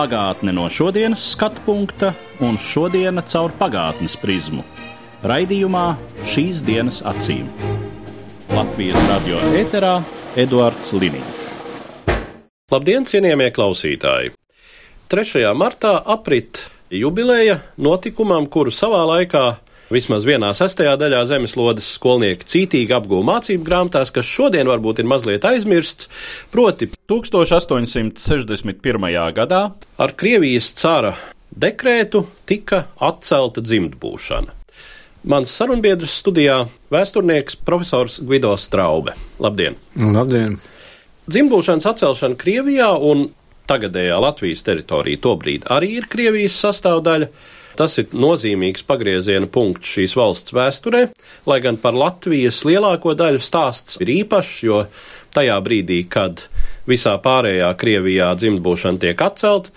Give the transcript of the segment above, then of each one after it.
Pagātne no šodienas skatu punkta un šodienas caur pagātnes prizmu. Raidījumā šīs dienas acīm. Latvijas radio eterā Eduards Liniņš. Labdien, cienījamie klausītāji! 3. martā aprit jubileja notikumam, kuru savā laikā vismaz vienā sestajā daļā zemeslodes skolnieki cītīgi apgūta mācību grāmatās, kas šodien varbūt ir mazliet aizmirsts, proti 1861. gadā ar Krievijas cara dekrētu tika atcelta dzimtbūšana. Mans sarunbiedrs studijā - vēsturnieks profesors Gvido Straube. Labdien! Labdien! Dzimtbūšanas atcelšana Krievijā un tagadējā Latvijas teritorija tobrīd arī ir Krievijas sastāvdaļa. Tas ir nozīmīgs pagrieziena punkts šīs valsts vēsturē, lai gan par Latvijas lielāko daļu stāsts ir īpašs, jo tajā brīdī, kad visā pārējā Krievijā dzimtbūšana tiek atcelta,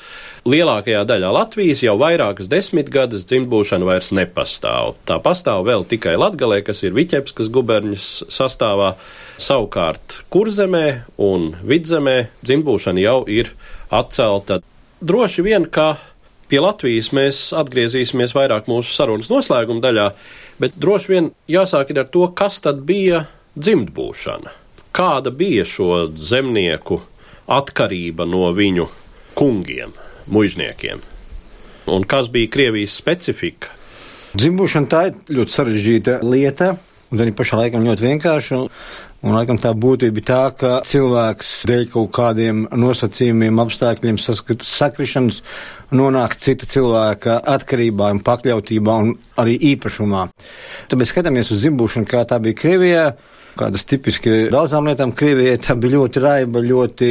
lielākajā daļā Latvijas jau vairākas desmitgades dzimtbūšana vairs nepastāv. Tā pastāv vēl tikai Latgalē, kas ir Viķepskas guberņas sastāvā, savukārt Kurzemē un Vidzemē dzimtbūšana jau ir atcelta. Droši vien, ka pie Latvijas mēs atgriezīsimies vairāk mūsu sarunas noslēguma daļā, bet droši vien jāsāk ar to, kas tad bija dzimtbūšana. Kāda bija šo zemnieku atkarība no viņu kungiem, mužniekiem? Un kas bija Krievijas specifika? Dzimbušana tā ir ļoti sarežģīta lieta, un arī pašā laikā ļoti vienkārša. Un, laikam, tā būtība ir tā, ka cilvēks dēļ kaut kādiem nosacījumiem, apstākļiem, sakrišanas nonāk cita cilvēka atkarībā un pakļautībā un arī īpašumā. Tad mēs skatāmies uz zimbūšanu, kā tā bija Krievijā. Kādas tipiski daudzām lietām Krievijai tā bija ļoti raiba, ļoti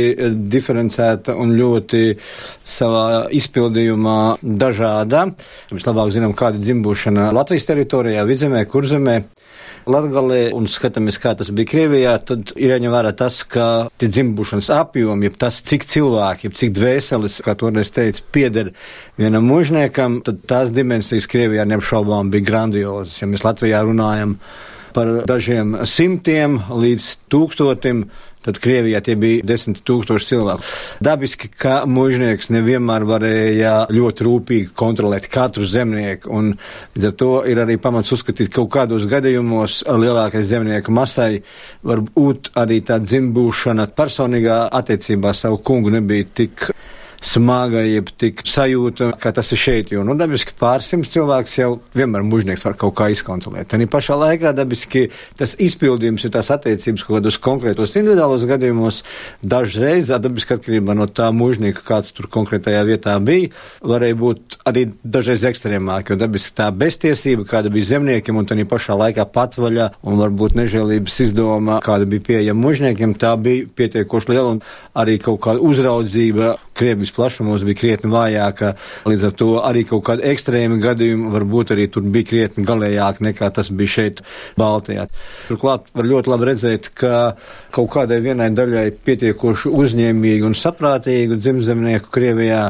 diferencēta un ļoti savā izpildījumā dažāda. Mēs labāk zinām, kāda ir dzimbūšana Latvijas teritorijā, vidzemē, kurzemē. Latgalē un skatāmies, kā tas bija Krievijā, tad ir jāņem vērā tas, ka tie dzimbušanas apjomi, jeb tas, cik cilvēki, jeb cik dvēseles, kā toreiz teica, pieder vienam mužniekam, tad tās dimensijas Krievijā neapšaubām bija grandiozas. Ja mēs Latvijā runājam par dažiem simtiem līdz tūkstotim, tad Krievijā tie bija desmit tūkstoši cilvēku. Dabiski, ka mužnieks nevienmēr varēja ļoti rūpīgi kontrolēt katru zemnieku, un līdz ar to ir arī pamats uzskatīt, ka kaut kādos gadījumos lielākai zemnieku masai var būt arī tā dzimbūšana personīgā attiecībā savu kungu nebija tik smaga, jeb tik sajūta, ka tas ir šeit. Jo, nu, dabiski pārsimt cilvēks jau vienmēr mužnieks var kaut kā izkontrolēt. Tad pašā laikā dabiski tas izpildījums ir tās attiecības kaut kādos konkrētos individuālos gadījumos. Dažreiz, dabiski atkarībā no tā mužnieka, kāds tur konkrētajā vietā bija, varēja būt arī dažreiz ekstrēmāk, jo dabiski tā beztiesība, kāda bija zemniekiem un tā pašā laikā patvaļa un varbūt nežēlības izdoma, kāda bija pieejama mužniekiem, tā bija pietiekoši liela un arī kaut kāda uzraudzība Krievijas plašumos bija krietni vājāka, līdz ar to arī kaut kādi ekstrēmi gadījumi varbūt arī tur bija krietni galējāki nekā tas bija šeit Baltijā. Turklāt var ļoti labi redzēt, ka kaut kādai vienai daļai pietiekoši uzņēmīgi un saprātīgi dzimzemnieku Krievijā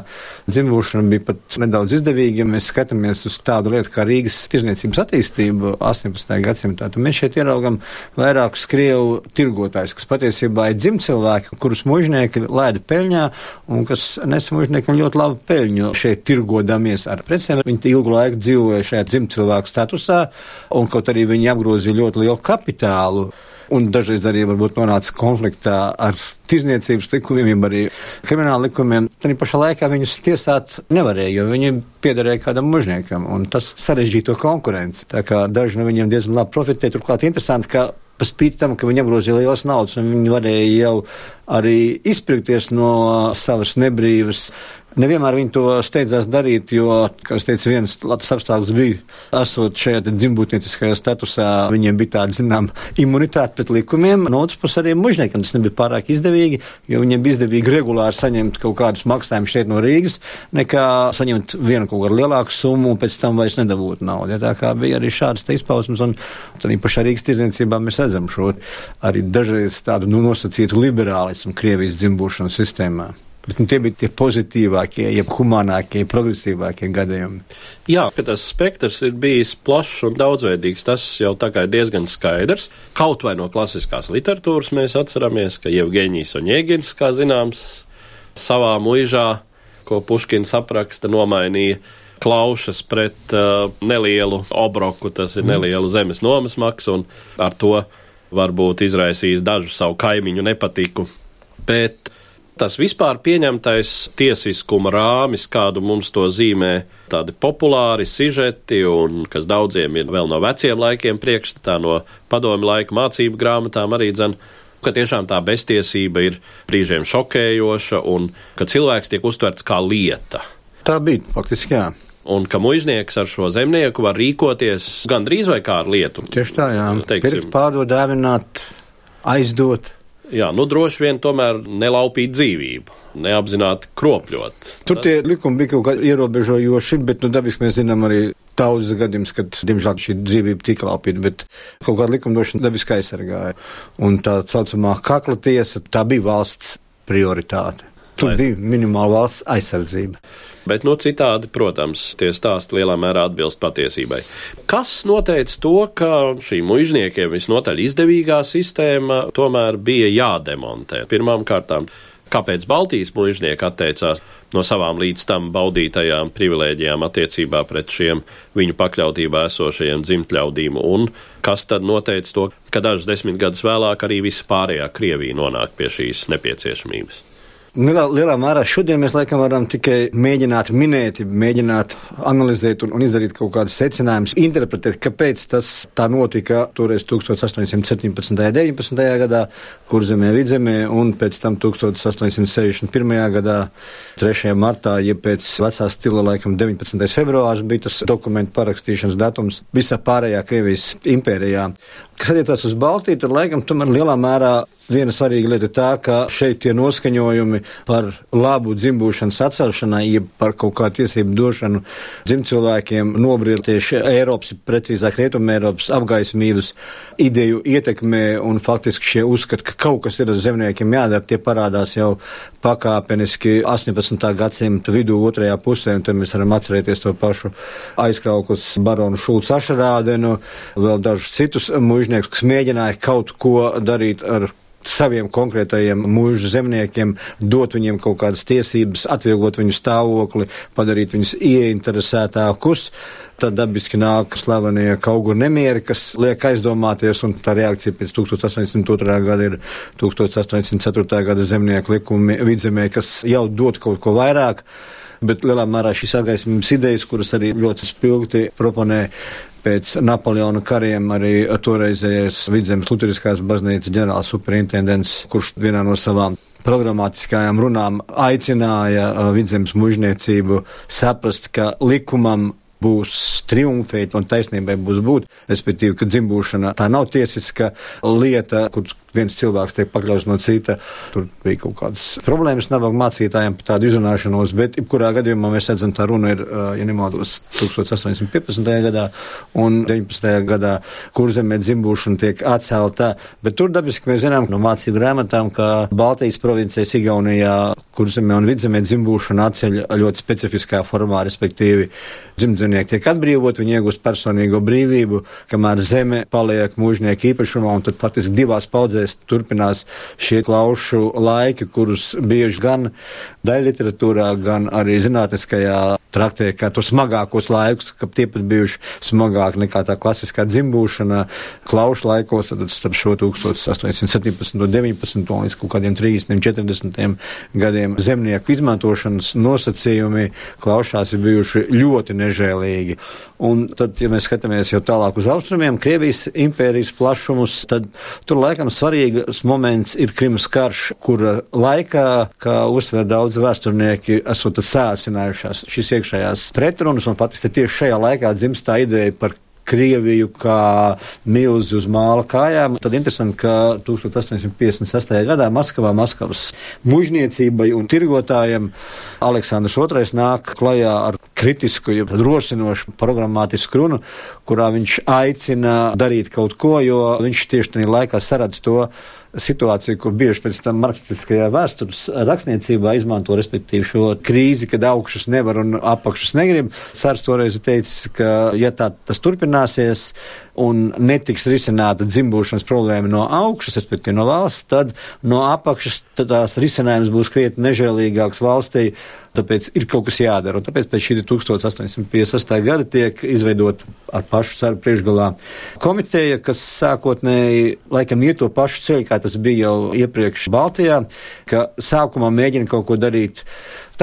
dzimbušana bija pat nedaudz izdevīga, ja mēs skatāmies uz tādu lietu kā Rīgas tirzniecības attīstību 18. gadsimtā. Tad mēs šeit ieraugam vairākus Krievu tirgotājus, kas patiesībā ir dzimcilvēki, kurus mužnieki laida peļņā un kas nes mužniekiem ļoti labu peļņu šeit tirgodamies ar precēm. Viņi ilgu laiku dzīvoja šajā dzimcilvēku statusā, un kaut arī viņi apgrozīja ļoti lielu kapitālu un dažreiz arī varbūt nonāca konfliktā ar tirzniecības likumiem, arī krimināla likumiem. Tad pašā laikā viņus tiesāt nevarēja, jo viņi piederēja kādam mužniekam, un tas sarežģīja to konkurenci. Tā kā daži no viņiem diezgan labi profitēja. Turklāt interesanti, ka pa spīti tam, ka viņi apgrozīja lielas naudas, un viņi varēja jau arī izpirkties no savas nebrīvas Nevienmēr viņi to steidzās darīt, jo, kā es teicu, viens labs apstākļus bija, esot šajā dzimbūtnieciskajā statusā, viņiem bija tāda, zinām, imunitāte pret likumiem. No otras puses, arī mužniekiem tas nebija pārāk izdevīgi, jo viņiem bija izdevīgi regulāri saņemt kaut kādus maksājumus šeit no Rīgas, nekā saņemt vienu kaut kādu lielāku summu un pēc tam vairs nedabūt naudu. Ja, tā kā bija arī šādas izpausmes, un arī pašā Rīgas tirdzniecībā mēs redzam šo arī dažreiz tādu nu, nosacītu liberālismu Krievijas dzimbūšanas sistēmā. Bet nu, tie bija tie pozitīvākie, jeb humānākie, progresīvākie gadījumi. Jā, ka tas spektrs ir bijis plašs un daudzveidīgs, tas jau tā kā ir diezgan skaidrs. Kaut vai no klasiskās literatūras mēs atceramies, ka Jevgeņijs un Jēgins, kā zināms, savā mūžā, ko Puškins apraksta, nomainīja klaušas pret uh, nelielu obroku, tas ir nelielu zemes nomas maksu, un ar to varbūt izraisījis dažu savu kaimiņu nepatiku. Bet tas vispār pieņemtais tiesiskuma rāmis, kādu mums to zīmē tādi populāri sižeti, un kas daudziem ir vēl no veciem laikiem priekšstatā, no padomi laika mācību grāmatām arī dzen, ka tiešām tā beztiesība ir brīžiem šokējoša, un ka cilvēks tiek uztverts kā lieta. Tā bija faktiski, jā. Un ka muiznieks ar šo zemnieku var rīkoties gandrīz vai kā ar lietu. Tieši tā, jā. Teiksim, Pirkt, pārdot, dāvināt, aizdot. Jā, nu droši vien tomēr nelaupīt dzīvību, neapzināti kropļot. Tur tie likumi bija kaut kā ierobežojoši, bet, nu, dabiski mēs zinām arī daudz gadījumus, kad, diemžēl, šī dzīvība tika laupīta, bet kaut kāda likumdošana dabiski aizsargāja. Un tā saucamā kakla tiesa, tā bija valsts prioritāte. Tur bija minimāla valsts aizsardzība. Bet, nu, citādi, protams, tie stāsti lielā mērā atbilst patiesībai. Kas noteica to, ka šī mužniekiem visnotaļ izdevīgā sistēma tomēr bija jādemontē? Pirmām kārtām, kāpēc Baltijas mužnieki atteicās no savām līdz tam baudītajām privilēģijām attiecībā pret šiem viņu pakļautībā esošajiem dzimtļaudīm, un kas tad noteica to, ka dažus desmit gadus vēlāk arī viss pārējā Krievija nonāk pie šīs nepieciešamības? Lielā, lielā mērā šodien mēs laikam varam tikai mēģināt minēt, mēģināt analizēt un, un izdarīt kaut kādus secinājumus, interpretēt, kāpēc tas tā notika toreiz 1817. un 19. gadā, kur zemē vidzemē, un pēc tam 1861. gadā 3. martā, ja pēc vecā stila laikam 19. februārs bija tas dokumentu parakstīšanas datums visā pārējā Krievijas impērijā. Kas attiecās uz Baltiju, tad laikam tomēr lielā mērā Viena svarīga lieta ir tā, ka šeit tie noskaņojumi par labu dzimbūšanas atcelšanai, jeb par kaut kā tiesību došanu dzimcilvēkiem nobried tieši Eiropas, precīzāk Rietuma Eiropas apgaismības ideju ietekmē un faktiski šie uzskati, ka kaut kas ir zemniekiem jādara, tie parādās jau pakāpeniski 18. gadsimta vidū otrajā pusē, un tad mēs varam atcerēties to pašu aizkrauklis baronu Šulcu Ašarādenu, vēl dažus citus mužniekus, kas mēģināja kaut ko darīt ar saviem konkrētajiem mūža zemniekiem, dot viņiem kaut kādas tiesības, atvieglot viņu stāvokli, padarīt viņus ieinteresētākus. Tad dabiski nāk slavenie kaugu nemieri, kas liek aizdomāties, un tā reakcija pēc 1802. gada ir 1804. gada zemnieku likumi vidzemē, kas jau dod kaut ko vairāk bet lielā mērā šīs apgaismības idejas, kuras arī ļoti spilgti proponē pēc Napoleona kariem arī toreizējais Vidzemes Lutheriskās baznīcas ģenerāls superintendents, kurš vienā no savām programmatiskajām runām aicināja uh, vidzemes mužniecību saprast, ka likumam būs triumfēt un taisnībai būs būt, respektīvi, ka dzimbūšana tā nav tiesiska lieta, kur viens cilvēks tiek pakļauts no cita. Tur bija kaut kādas problēmas nabaga mācītājiem par tādu izrunāšanos, bet jebkurā gadījumā mēs redzam, tā runa ir, ja nemaldos, 1815. gadā un 19. gadā, kur zemē dzimbūšana tiek atcelta, bet tur dabiski mēs zinām no mācību grāmatām, ka Baltijas provincēs Igaunijā, kur zemē un vidzemē dzimbūšana atceļ ļoti specifiskā formā, respektīvi dzimdzinieki tiek atbrīvot, viņi iegūst personīgo brīvību, kamēr zeme paliek mūžnieku īpašumā, un tad faktiski divās paudzēs turpinās šie klaušu laiki, kurus bieži gan daļliteratūrā, gan arī zinātniskajā traktē kā tos smagākos laikus, ka tie pat bijuši smagāki nekā tā klasiskā dzimbūšana klaušu laikos, tad starp šo 1817. un 19. līdz kaut kādiem 30. 40. gadiem zemnieku izmantošanas nosacījumi klaušās ir bijuši ļoti nežēlīgi nežēlīgi. Un tad, ja mēs skatāmies jau tālāk uz austrumiem, Krievijas impērijas plašumus, tad tur laikam svarīgs moments ir Krimas karš, kura laikā, kā uzsver daudz vēsturnieki, esot sāsinājušās šīs iekšējās pretrunas, un faktiski tieši šajā laikā dzimst tā ideja par Krieviju kā milzi uz māla kājām. Tad interesanti, ka 1856. gadā Maskavā, Maskavas mužniecībai un tirgotājiem Aleksandrs II nāk klajā ar kritisku, ja rosinošu programmatisku runu, kurā viņš aicina darīt kaut ko, jo viņš tieši tajā laikā saredz to, situāciju, ko bieži pēc tam marksistiskajā vēstures rakstniecībā izmanto, respektīvi šo krīzi, kad augšas nevar un apakšas negrib. Cārs toreiz teica, ka ja tā tas turpināsies un netiks risināta dzimbūšanas problēma no augšas, respektīvi no valsts, tad no apakšas tad tās risinājums būs krietni nežēlīgāks valstī Tāpēc ir kaut kas jādara. Un tāpēc pēc šī 1858. gada tiek izveidota ar pašu ceru priekšgalā komiteja, kas sākotnēji laikam iet to pašu ceļu, kā tas bija jau iepriekš Baltijā, ka sākumā mēģina kaut ko darīt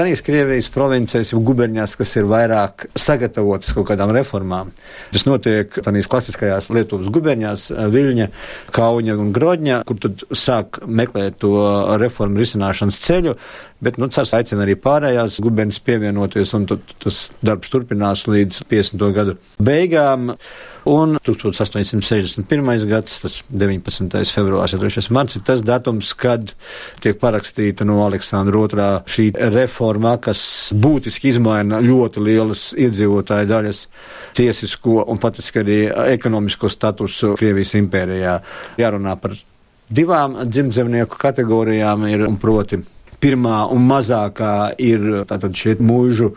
Tanīs Krievijas provincēs, jau guberņās, kas ir vairāk sagatavotas kaut kādām reformām. Tas notiek tanīs klasiskajās Lietuvas guberņās, Viļņa, Kauņa un Grodņa, kur tad sāk meklēt to reformu risināšanas ceļu, bet, nu, cars aicina arī pārējās guberņas pievienoties, un tad tas darbs turpinās līdz 50. gadu beigām. Un 1861. gads, tas 19. februārs, 3. marts ir tas datums, kad tiek parakstīta no Aleksandra II šī reforma, kas būtiski izmaina ļoti lielas iedzīvotāju daļas tiesisko un faktiski arī ekonomisko statusu Krievijas impērijā. Jārunā par divām dzimtzemnieku kategorijām ir, un proti, pirmā un mazākā ir tātad šie mūžu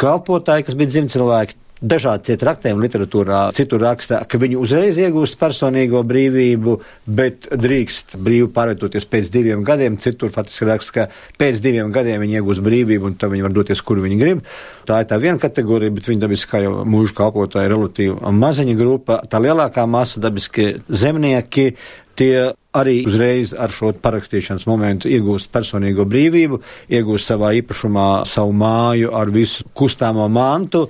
kalpotāji, kas bija dzimcilvēki, dažādi cieti rakstījumi literatūrā. Citur raksta, ka viņi uzreiz iegūst personīgo brīvību, bet drīkst brīvi pārvietoties pēc diviem gadiem. Citur faktiski raksta, ka pēc diviem gadiem viņi iegūst brīvību un tad viņi var doties, kur viņi grib. Tā ir tā viena kategorija, bet viņi dabiski kā jau mūža kalpotāji relatīvi maziņa grupa. Tā lielākā masa dabiski zemnieki. Tie arī uzreiz ar šo parakstīšanas momentu iegūst personīgo brīvību, iegūst savā īpašumā savu māju ar visu kustāmo mantu,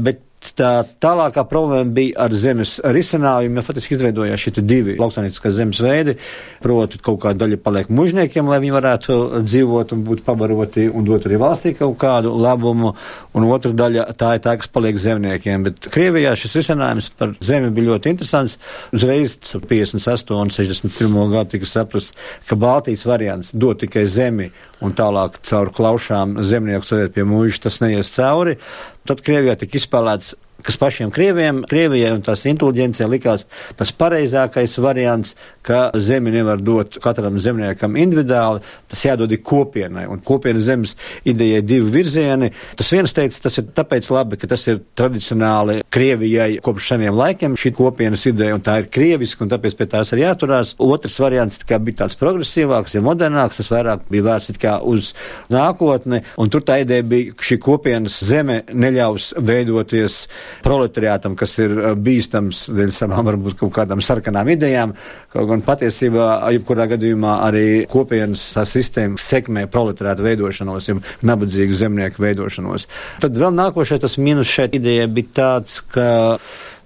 bet tā tālākā problēma bija ar zemes risinājumu. Ja faktiski izveidojās šie divi lauksaimnieciskās zemes veidi, proti kaut kāda daļa paliek mužniekiem, lai viņi varētu dzīvot un būt pabaroti un dot arī valstī kaut kādu labumu, un otra daļa tā ir tā, kas paliek zemniekiem. Bet Krievijā šis risinājums par zemi bija ļoti interesants. Uzreiz 58 un 61 gadu tika saprast, ka Baltijas variants dod tikai zemi un tālāk caur klaušām zemnieku stāvēt pie mūža, tas neies cauri. Tad Krievijā tika izspēlēts kas pašiem krieviem, Krievijai un tās inteliģencijai likās tas pareizākais variants, ka zemi nevar dot katram zemniekam individuāli, tas jādod kopienai. Un kopienas zemes idejai divi virzieni. Tas viens teica, tas ir tāpēc labi, ka tas ir tradicionāli Krievijai kopš seniem laikiem šī kopienas ideja, un tā ir krieviska, un tāpēc pie tās ir jāturās. Otrs variants tā bija tāds progresīvāks, ja modernāks, tas vairāk bija vērsts uz nākotni, un tur tā ideja bija, ka šī kopienas zeme neļaus veidoties proletariātam, kas ir uh, bīstams dēļ savām varbūt kaut kādām sarkanām idejām, kaut gan patiesībā, jebkurā gadījumā arī kopienas sistēma sekmē proletariāta veidošanos, jau nabadzīgu zemnieku veidošanos. Tad vēl nākošais tas mīnus šeit idejai bija tāds, ka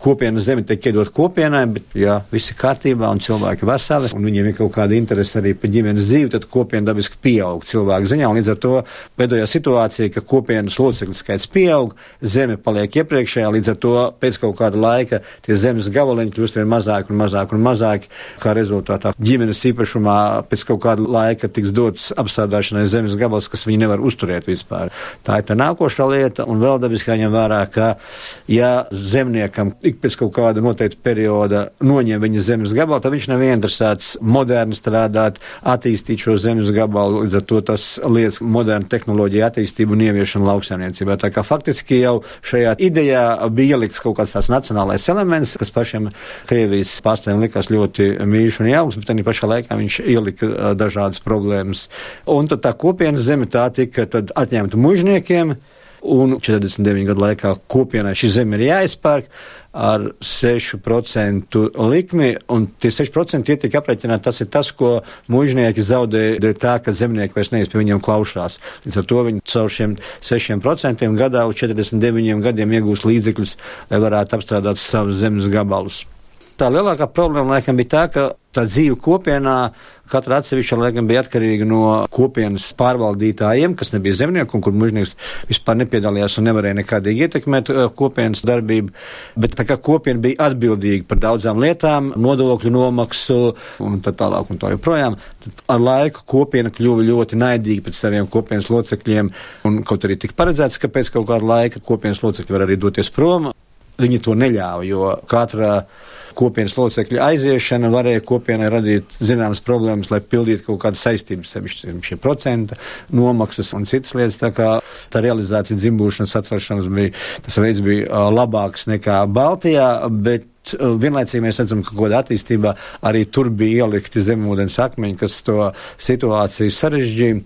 kopienas zeme tiek iedot kopienai, bet, ja viss ir kārtībā un cilvēki veseli, un viņiem ir kaut kāda interese arī par ģimenes dzīvi, tad kopiena dabiski pieaug cilvēku ziņā, un līdz ar to veidojās situācija, ka kopienas locekļu skaits pieaug, zeme paliek iepriekšējā, līdz ar to pēc kaut kāda laika tie zemes gabaliņi kļūst vien mazāk un mazāk un mazāk, kā rezultātā ģimenes īpašumā pēc kaut kāda laika tiks dots apsādāšanai zemes gabals, kas viņi nevar uzturēt vispār. Tā ir tā nākošā lieta, un vēl dabiski jāņem vērā, ka ja zemniekam ik pēc kaut kāda noteikta perioda noņem viņa zemes gabalu, tad viņš nav interesēts moderni strādāt, attīstīt šo zemes gabalu. Līdz ar to tas lietas modernu tehnoloģiju attīstību un ieviešanu lauksaimniecībā. Tā kā faktiski jau šajā idejā bija ielikts kaut kāds tās nacionālais elements, kas pašiem Krievijas pārstāvjiem likās ļoti mīļš un jauks, bet arī pašā laikā viņš ielika dažādas problēmas. Un tad tā kopienas zeme tā tika atņemta mužniekiem un 49 gadu laikā kopienai šī zeme ir jāizpērk ar 6% likmi, un tie 6% tie tiek aprēķināti, tas ir tas, ko mužnieki zaudē dēļ tā, ka zemnieki vairs neies pie viņiem klaušās. Līdz ar to viņi caur šiem 6% gadā uz 49 gadiem iegūs līdzekļus, lai varētu apstrādāt savus zemes gabalus. Tā lielākā problēma laikam bija tā, ka tā dzīve kopienā katra atsevišķa laikam bija atkarīga no kopienas pārvaldītājiem, kas nebija zemnieki un kur mužnieks vispār nepiedalījās un nevarēja nekādīgi ietekmēt uh, kopienas darbību. Bet tā kā kopiena bija atbildīga par daudzām lietām, nodokļu nomaksu un tā tālāk un tā joprojām, tad ar laiku kopiena kļuva ļoti naidīga pret saviem kopienas locekļiem un kaut arī tika paredzēts, ka pēc kaut kāda laika kopienas locekļi var arī doties prom. Viņi to neļāva, jo katra kopienas locekļu aiziešana varēja kopienai radīt zināmas problēmas, lai pildītu kaut kādas saistības, sevišķi šie procenta nomaksas un citas lietas. Tā kā tā realizācija dzimbūšanas atveršanas bija, tas veids bija labāks nekā Baltijā, bet vienlaicīgi mēs redzam, ka kaut kādā attīstībā arī tur bija ielikti zemūdens akmeņi, kas to situāciju sarežģīja.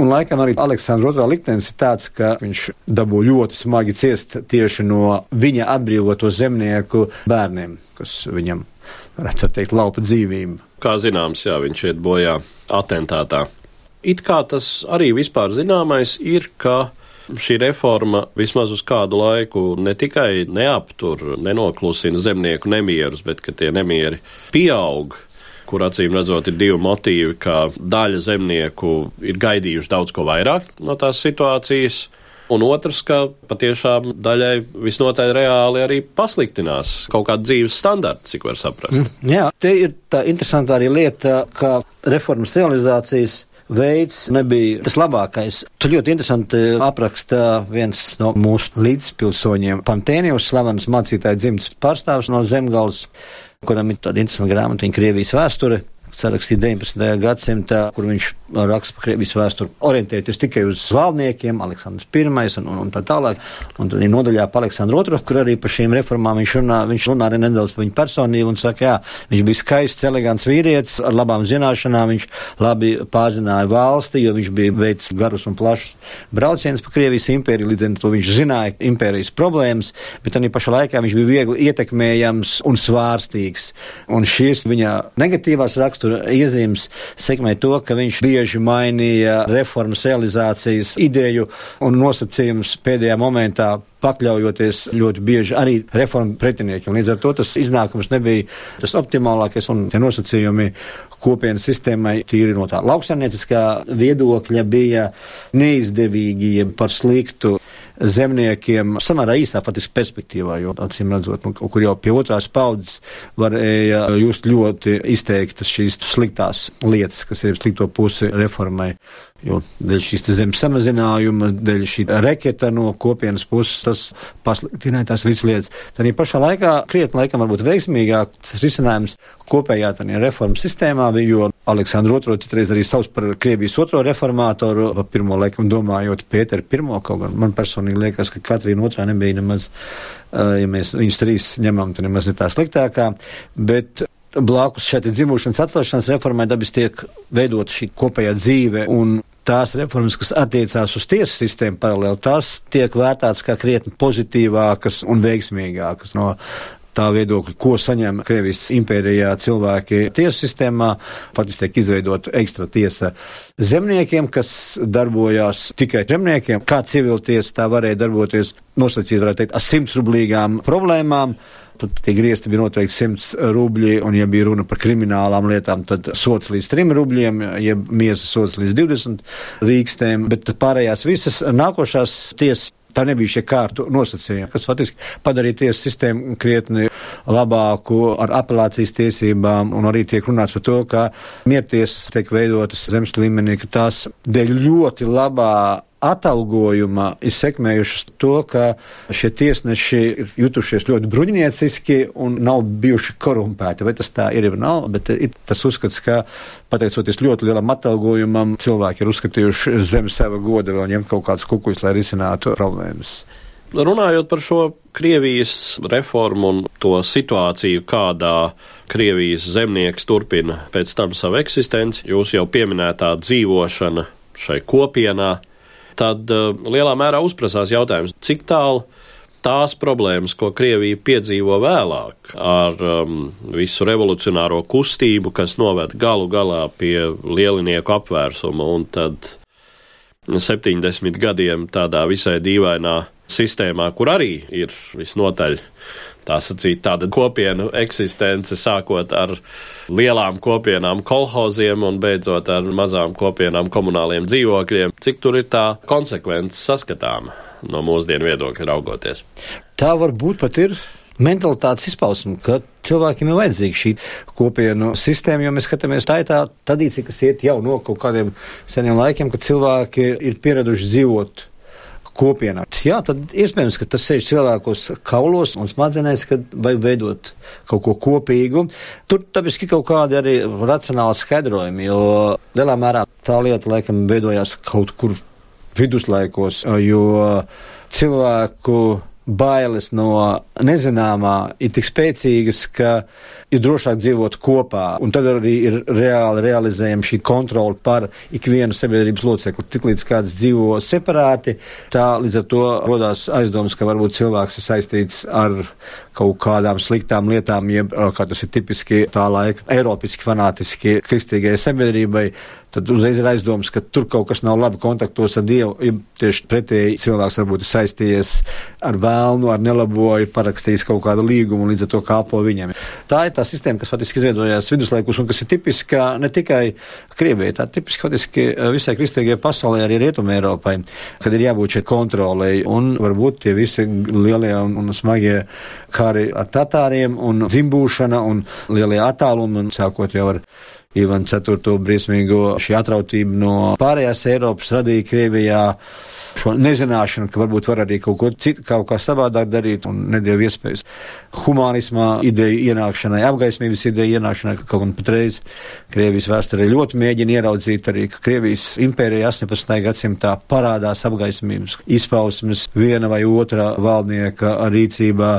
Un laikam arī Aleksandra otrā liktenis ir tāds, ka viņš dabū ļoti smagi ciest tieši no viņa atbrīvoto zemnieku bērniem, kas viņam, varētu teikt, laupa dzīvību. Kā zināms, jā, viņš iet bojā atentātā. It kā tas arī vispār zināmais ir, ka šī reforma vismaz uz kādu laiku ne tikai neaptur, nenoklusina zemnieku nemierus, bet ka tie nemieri pieaug kur acīm redzot ir divi motīvi, ka daļa zemnieku ir gaidījuši daudz ko vairāk no tās situācijas. Un otrs, ka patiešām daļai visnotaļ reāli arī pasliktinās kaut kāda dzīves standarta, cik var saprast. Mm, jā, te ir tā interesanta arī lieta, ka reformas realizācijas veids nebija tas labākais. Tur ļoti interesanti apraksta viens no mūsu līdzpilsoņiem, Pantēnijus, slavens mācītāja dzimts pārstāvs no Zemgals, kuram ir tāda interesanta grāmata, viņa Krievijas vēsture sarakstīja 19. gadsimtā, kur viņš raksta Krievijas vēsturi, orientēties tikai uz valdniekiem, Aleksandrs I un, un, un tā tālāk. Un tad ir nodaļā par Aleksandru II, kur arī par šīm reformām viņš runā, viņš runā arī nedaudz par viņu personību un saka, jā, viņš bija skaists, elegants vīrietis ar labām zināšanām, viņš labi pārzināja valsti, jo viņš bija veicis garus un plašus braucienus pa Krievijas impēriju, līdz ar to viņš zināja impērijas problēmas, bet arī pašā laikā viņš bija viegli ietekmējams un svārstīgs. Un šīs viņa negatīvās rakstura rakstura iezīmes sekmē to, ka viņš bieži mainīja reformas realizācijas ideju un nosacījumus pēdējā momentā pakļaujoties ļoti bieži arī reformu pretiniekiem. Līdz ar to tas iznākums nebija tas optimālākais un tie nosacījumi kopienas sistēmai tīri no tā lauksaimnieciskā viedokļa bija neizdevīgi par sliktu zemniekiem samērā īsā faktiski perspektīvā, jo acīm redzot, nu, kur jau pie otrās paudzes varēja just ļoti izteiktas šīs sliktās lietas, kas ir slikto pusi reformai. Jo dēļ šīs zemes samazinājuma, dēļ šī reketa no kopienas puses, tas pasliktināja tās visas lietas. Tad pašā laikā krietni laikam varbūt veiksmīgāk tas risinājums kopējā reformu sistēmā bija, jo Aleksandru II citreiz arī savs par Krievijas otro reformātoru, pa pirmo laikam domājot Pēteru pirmo, kaut gan man personīgi liekas, ka Katrīna otrā nebija nemaz, ja mēs viņus trīs ņemam, tad nemaz ne tā sliktākā, bet blakus šai dzimšanas atcelšanas reformai dabis tiek veidot šī kopējā dzīve tās reformas, kas attiecās uz tiesu sistēmu paralēli, tās tiek vērtāts kā krietni pozitīvākas un veiksmīgākas no tā viedokļa, ko saņem Krievijas impērijā cilvēki tiesu sistēmā. Faktiski tiek izveidota ekstra tiesa zemniekiem, kas darbojās tikai zemniekiem. Kā civiltiesa tā varēja darboties, nosacīt, varētu teikt, ar simts rublīgām problēmām. Tad tie griezti bija noteikti 100 rubļi, un, ja bija runa par kriminālām lietām, tad sots līdz 3 rubļiem, ja miesas sots līdz 20 rīkstēm, bet pārējās visas nākošās tiesas tā nebija šie kārtu nosacījumi, kas faktiski padarīja tiesu sistēmu krietni labāku ar apelācijas tiesībām, un arī tiek runāts par to, ka miertiesas tiek veidotas zemes līmenī, ka tās dēļ ļoti labā atalgojuma ir sekmējušas to, ka šie tiesneši ir jutušies ļoti bruņinieciski un nav bijuši korumpēti. Vai tas tā ir vai nav, bet ir tas uzskats, ka pateicoties ļoti lielam atalgojumam, cilvēki ir uzskatījuši zem sava goda vēl ņemt kaut kādus kukuļus, lai risinātu problēmas. Runājot par šo Krievijas reformu un to situāciju, kādā Krievijas zemnieks turpina pēc tam savu eksistenci, jūs jau pieminētā dzīvošana šai kopienā, tad uh, lielā mērā uzprasās jautājums, cik tālu tās problēmas, ko Krievija piedzīvo vēlāk ar um, visu revolucionāro kustību, kas noved galu galā pie lielinieku apvērsuma un tad 70 gadiem tādā visai dīvainā sistēmā, kur arī ir visnotaļ tā sacīt, tāda kopienu eksistence, sākot ar lielām kopienām, kolhoziem un beidzot ar mazām kopienām, komunāliem dzīvokļiem. Cik tur ir tā konsekvence saskatāma? no mūsdienu viedokļa raugoties. Tā varbūt pat ir mentalitātes izpausme, ka cilvēkiem ir vajadzīga šī kopienu sistēma, jo mēs skatāmies tā ir tā tradīcija, kas iet jau no kaut kādiem seniem laikiem, kad cilvēki ir pieraduši dzīvot kopienā. Jā, tad iespējams, ka tas sēž cilvēkos kaulos un smadzenēs, kad vajag veidot kaut ko kopīgu. Tur tabiski kaut kādi arī racionāli skaidrojumi, jo lielā mērā tā lieta laikam veidojās kaut kur viduslaikos, jo cilvēku bailes no nezināmā ir tik spēcīgas, ka ir drošāk dzīvot kopā, un tad arī ir reāli realizējama šī kontrola par ikvienu sabiedrības locekli. Tiklīdz kāds dzīvo separāti, tā līdz ar to rodās aizdomas, ka varbūt cilvēks ir saistīts ar kaut kādām sliktām lietām, jeb, kā tas ir tipiski tā laika, eiropiski fanātiski kristīgajai sabiedrībai, tad uzreiz ir aizdoms, ka tur kaut kas nav labi kontaktos ar Dievu. Ja tieši pretēji cilvēks varbūt ir saistījies ar vēlnu, ar nelabo, ir parakstījis kaut kādu līgumu un līdz ar to kalpo viņam. Tā ir tā sistēma, kas faktiski izveidojās viduslaikos un kas ir tipiska ne tikai Krievijai, tā tipiski faktiski visai kristīgajai pasaulē, arī Rietumē Eiropai, kad ir jābūt šai kontrolei un varbūt tie visi lielie un, un smagie kari ar tatāriem un dzimbūšana un lielie attālumi un sākot jau ar Ivan IV. briesmīgo šī atrautība no pārējās Eiropas radīja Krievijā šo nezināšanu, ka varbūt var arī kaut ko citu, kaut kā savādāk darīt un nedēļu iespējas. Humanismā ideja ienākšanai, apgaismības ideja ienākšanai, kaut gan patreiz Krievijas vēsturē ļoti mēģina ieraudzīt arī, ka Krievijas impērija 18. gadsimtā parādās apgaismības izpausmes viena vai otra valdnieka rīcībā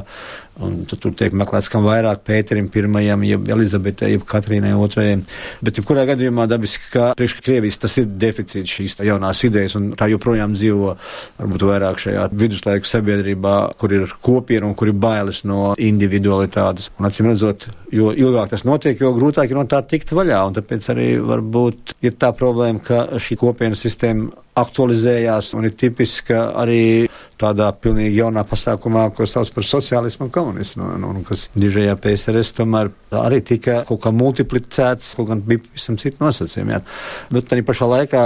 Un tad tur tiek meklēts, kam vairāk Pēterim pirmajam, jeb Elizabetei, jeb Katrīnai otrajai. Bet, jebkurā gadījumā, dabiski, ka priekš Krievijas tas ir deficīts šīs jaunās idejas, un tā joprojām dzīvo varbūt vairāk šajā viduslaiku sabiedrībā, kur ir kopiena un kur ir bailes no individualitātes. Un, acīm redzot, jo ilgāk tas notiek, jo grūtāk ir no tā tikt vaļā, un tāpēc arī varbūt ir tā problēma, ka šī kopienas sistēma aktualizējās un ir tipiska arī tādā pilnīgi jaunā pasākumā, ko sauc par sociālismu un komunismu, un, un kas dižajā PSRS tomēr arī tika kaut kā multiplicēts, kaut gan bija pavisam citu nosacījumu. Jā. Bet tā pašā laikā,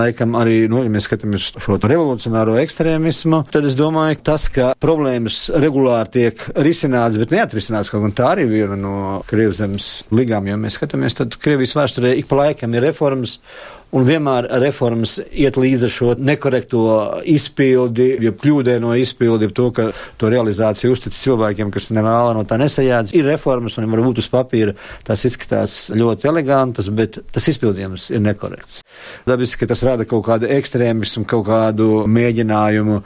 laikam arī, nu, ja mēs skatāmies šo revolucionāro ekstrēmismu, tad es domāju, ka tas, ka problēmas regulāri tiek risināts, bet neatrisināts, kaut gan tā arī viena no Krievzemes ligām, ja mēs skatāmies, tad Krievijas vēsturē ik pa laikam ir reformas un vienmēr reformas iet līdzi ar šo nekorekto izpildi, jeb kļūdēno izpildi, to, ka to realizāciju uztic cilvēkiem, kas nevēla no tā nesajādz. Ir reformas, un varbūt uz papīra tās izskatās ļoti elegantas, bet tas izpildījums ir nekorekts. Dabiski, ka tas rada kaut kādu ekstrēmismu, kaut kādu mēģinājumu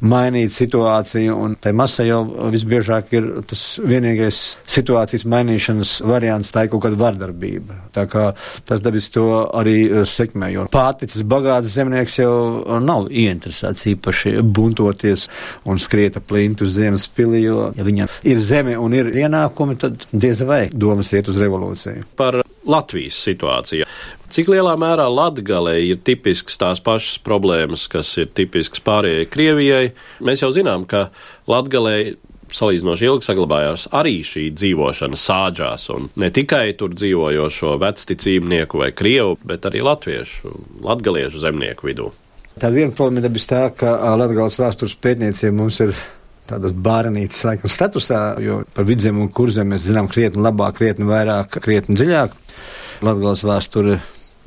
mainīt situāciju, un tai masai jau visbiežāk ir tas vienīgais situācijas mainīšanas variants, tā ir kaut kāda vardarbība. Tā kā tas dabis to arī eh, sekmē, jo pārticis bagāts zemnieks jau nav ieinteresēts īpaši buntoties un skriet ap plintu uz zemes pili, jo, ja viņam ir zeme un ir ienākumi, tad diez vai domas iet uz revolūciju. Par Latvijas situācija. Cik lielā mērā Latgalē ir tipisks tās pašas problēmas, kas ir tipisks pārējai Krievijai? Mēs jau zinām, ka Latgalē salīdzinoši ilgi saglabājās arī šī dzīvošana sāģās, un ne tikai tur dzīvojošo vecticībnieku vai krievu, bet arī latviešu, latgaliešu zemnieku vidū. Tā viena problēma ir tā, ka Latgales vēstures pētniecība mums ir tādas bērnītes laikam statusā, jo par vidzem un kurzem mēs zinām krietni labāk, krietni vairāk, krietni dziļāk. Latgales vēsture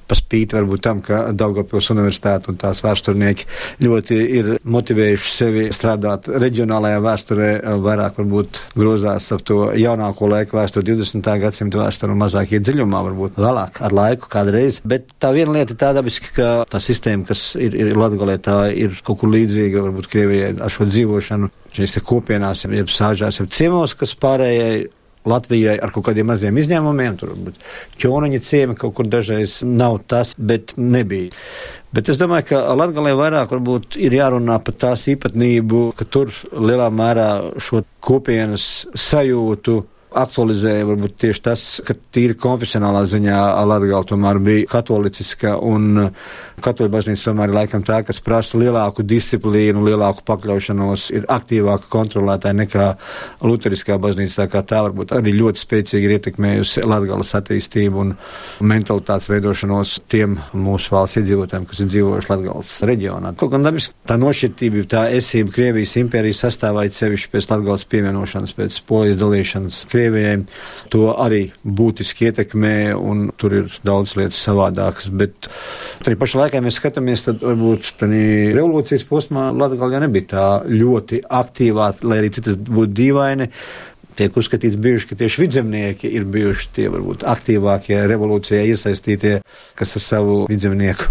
pa spīti varbūt tam, ka Daugavpils universitāte un tās vēsturnieki ļoti ir motivējuši sevi strādāt reģionālajā vēsturē, vairāk varbūt grozās ap to jaunāko laiku vēsturi, 20. gadsimta vēsturi un mazāk iet dziļumā, varbūt vēlāk ar laiku kādreiz. Bet tā viena lieta ir tā dabiski, ka tā sistēma, kas ir, ir Latgalē, tā ir kaut kur līdzīga, varbūt Krievijai ar šo dzīvošanu šīs kopienās, jeb sāžās, jeb ciemos, kas pārējai Latvijai ar kaut kādiem maziem izņēmumiem. Tur ķoniņa ciemi kaut kur dažreiz nav tas, bet nebija. Bet es domāju, ka Latvijā vairāk varbūt ir jārunā par tās īpatnību, ka tur lielā mērā šo kopienas sajūtu aktualizēja varbūt tieši tas, ka tīri konfesionālā ziņā Latvija tomēr bija katoliciska un katoļu baznīca tomēr ir laikam tā, kas prasa lielāku disciplīnu, lielāku pakļaušanos, ir aktīvāka kontrolētāja nekā luteriskā baznīca, tā kā tā varbūt arī ļoti spēcīgi ir ietekmējusi Latgales attīstību un mentalitātes veidošanos tiem mūsu valsts iedzīvotājiem, kas ir dzīvojuši Latgales reģionā. Kaut gan dabiski tā nošķirtība, tā esība Krievijas impērijas sastāvā ir sevišķi pēc Latgales pievienošanas, pēc polijas dalīšanas. Krievijas Krievijai, to arī būtiski ietekmē, un tur ir daudz lietas savādākas. Bet arī pašā laikā mēs skatāmies, tad varbūt revolūcijas posmā Latvijā nebija tā ļoti aktīvā, lai arī citas būtu dīvaini tiek uzskatīts bijuši, ka tieši vidzemnieki ir bijuši tie varbūt aktīvākie revolūcijā iesaistītie, kas ar savu vidzemnieku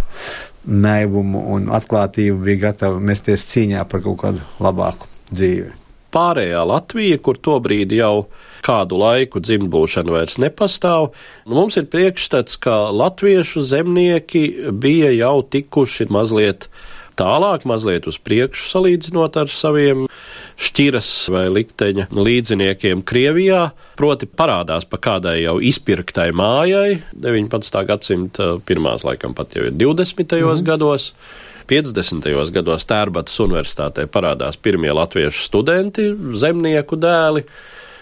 naivumu un atklātību bija gatavi mesties cīņā par kaut kādu labāku dzīvi. Pārējā Latvija, kur tobrīd jau kādu laiku dzimtbūšana vairs nepastāv. Nu, mums ir priekšstats, ka latviešu zemnieki bija jau tikuši mazliet tālāk, mazliet uz priekšu salīdzinot ar saviem šķiras vai likteņa līdziniekiem Krievijā. Proti parādās pa kādai jau izpirktai mājai 19. gadsimta pirmās laikam pat jau ir 20. Mhm. gados. 50. gados Tērbatas universitātē parādās pirmie latviešu studenti, zemnieku dēli.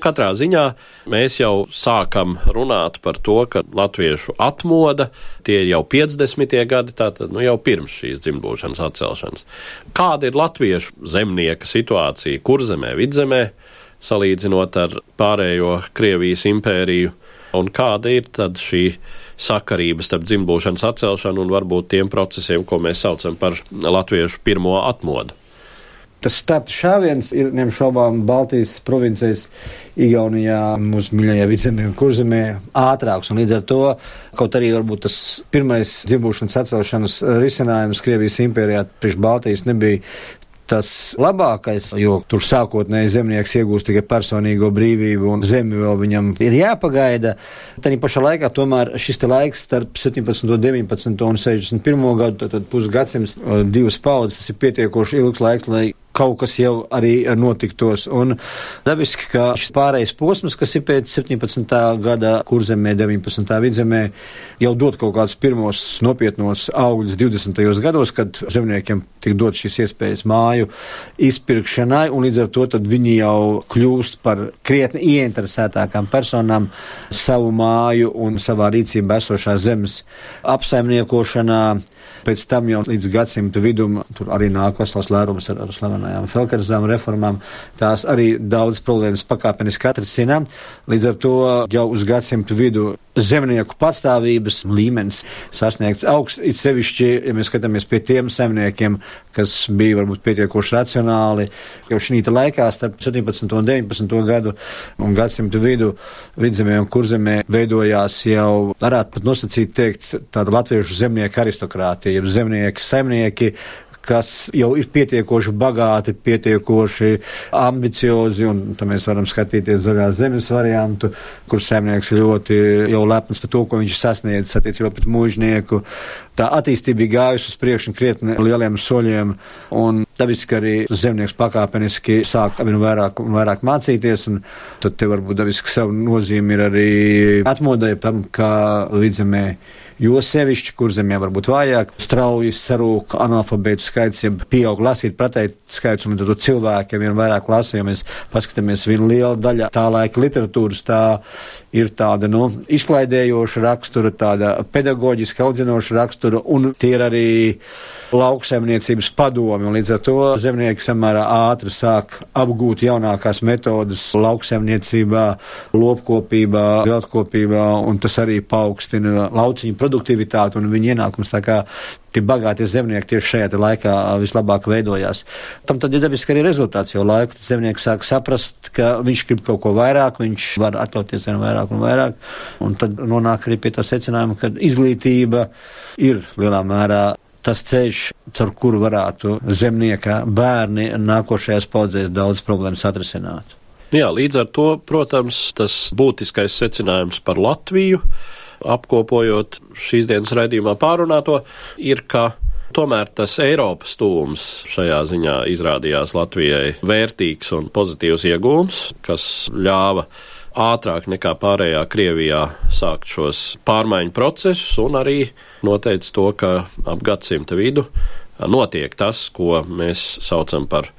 Katrā ziņā mēs jau sākam runāt par to, ka latviešu atmoda tie ir jau 50. gadi, tātad nu, jau pirms šīs dzimtbūšanas atcelšanas. Kāda ir latviešu zemnieka situācija kurzemē, vidzemē, salīdzinot ar pārējo Krievijas impēriju, un kāda ir tad šī sakarība starp dzimtbūšanas atcelšanu un varbūt tiem procesiem, ko mēs saucam par latviešu pirmo atmodu? Tas starta šāviens ir neapšaubām Baltijas provincijas, Igaunijā, mūsu mīļajā vidzemē un kurzemē ātrāks. Un līdz ar to, kaut arī varbūt tas pirmais dzimbušanas atcelšanas risinājums Krievijas impērijā priekš Baltijas nebija tas labākais, jo tur sākotnēji zemnieks iegūst tikai personīgo brīvību un zemi vēl viņam ir jāpagaida. Tā pašā laikā tomēr šis laiks starp 17, 19 un 61 gadu, tad pusgadsimts, divas paudzes, tas ir pietiekoši ilgs laiks, lai kaut kas jau arī notiktos. Un dabiski, ka šis pārējais posms, kas ir pēc 17. gada kurzemē, 19. vidzemē, jau dod kaut kādus pirmos nopietnos augļus 20. gados, kad zemniekiem tik dot šīs iespējas māju izpirkšanai, un līdz ar to viņi jau kļūst par krietni ieinteresētākām personām savu māju un savā rīcībā esošās zemes apsaimniekošanā. Pēc tam jau līdz gadsimta vidum tur arī nāk vesels lērums ar, ar slavenajām Felkerzām reformām. Tās arī daudz problēmas pakāpeniski atrisinām. Līdz ar to jau uz gadsimta vidu zemnieku patstāvības līmenis sasniegts augsts, it sevišķi, ja mēs skatāmies pie tiem zemniekiem, kas bija varbūt pietiekoši racionāli, jau šī laikā starp 17 un 19 gadu un gadsimtu vidu vidzemē un kurzemē veidojās jau, varētu pat nosacīt teikt, tāda latviešu zemnieku aristokrātija, zemnieki, saimnieki, kas jau ir pietiekoši bagāti, pietiekoši ambiciozi, un tad mēs varam skatīties zaļās zemes variantu, kur saimnieks ļoti jau lepns par to, ko viņš sasniedz attiecībā pret mūžnieku. Tā attīstība bija gājusi uz priekšu krietni lieliem soļiem, un dabiski arī zemnieks pakāpeniski sāk arvien vairāk un vairāk mācīties, un tad te varbūt dabiski savu nozīmi ir arī atmodai tam, kā līdzemē jo sevišķi, kur zemē varbūt vājāk, strauji sarūk analfabētu skaits, ja pieaug lasīt pretēji skaits, un tad cilvēkiem ir vairāk lasa, ja mēs paskatāmies, viena liela daļa tā laika literatūras tā ir tāda, nu, izklaidējoša rakstura, tāda pedagoģiska audzinoša rakstura, un tie ir arī lauksaimniecības padomi, un līdz ar to zemnieki samērā ātri sāk apgūt jaunākās metodas lauksaimniecībā, lopkopībā, graudkopībā, un tas arī paaugstina lauciņu produktivitāti un viņu ienākumus. Tā kā tie bagātie zemnieki tieši šajā laikā vislabāk veidojās. Tam tad ir dabiski arī rezultāts, jo laiku zemnieks sāk saprast, ka viņš grib kaut ko vairāk, viņš var atļauties vien vairāk un vairāk, un tad nonāk arī pie tā secinājuma, ka izglītība ir lielā mērā tas ceļš, caur kuru varētu zemnieka bērni nākošajās paudzēs daudz problēmas atrisināt. Jā, līdz ar to, protams, tas būtiskais secinājums par Latviju, apkopojot šīs dienas raidījumā pārunāto, ir, ka Tomēr tas Eiropas tūms šajā ziņā izrādījās Latvijai vērtīgs un pozitīvs iegūms, kas ļāva ātrāk nekā pārējā Krievijā sākt šos pārmaiņu procesus un arī noteica to, ka ap gadsimta vidu notiek tas, ko mēs saucam par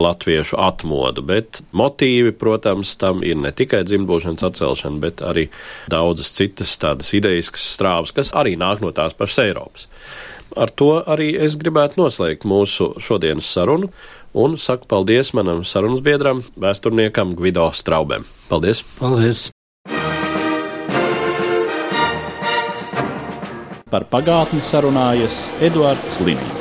latviešu atmodu, bet motīvi, protams, tam ir ne tikai dzimbūšanas atcelšana, bet arī daudzas citas tādas idejas strāvas, kas arī nāk no tās pašas Eiropas. Ar to arī es gribētu noslēgt mūsu šodienas sarunu un saku paldies manam sarunas biedram, vēsturniekam Gvido Straubēm. Paldies! Paldies! Par pagātni sarunājas Eduards Līniju.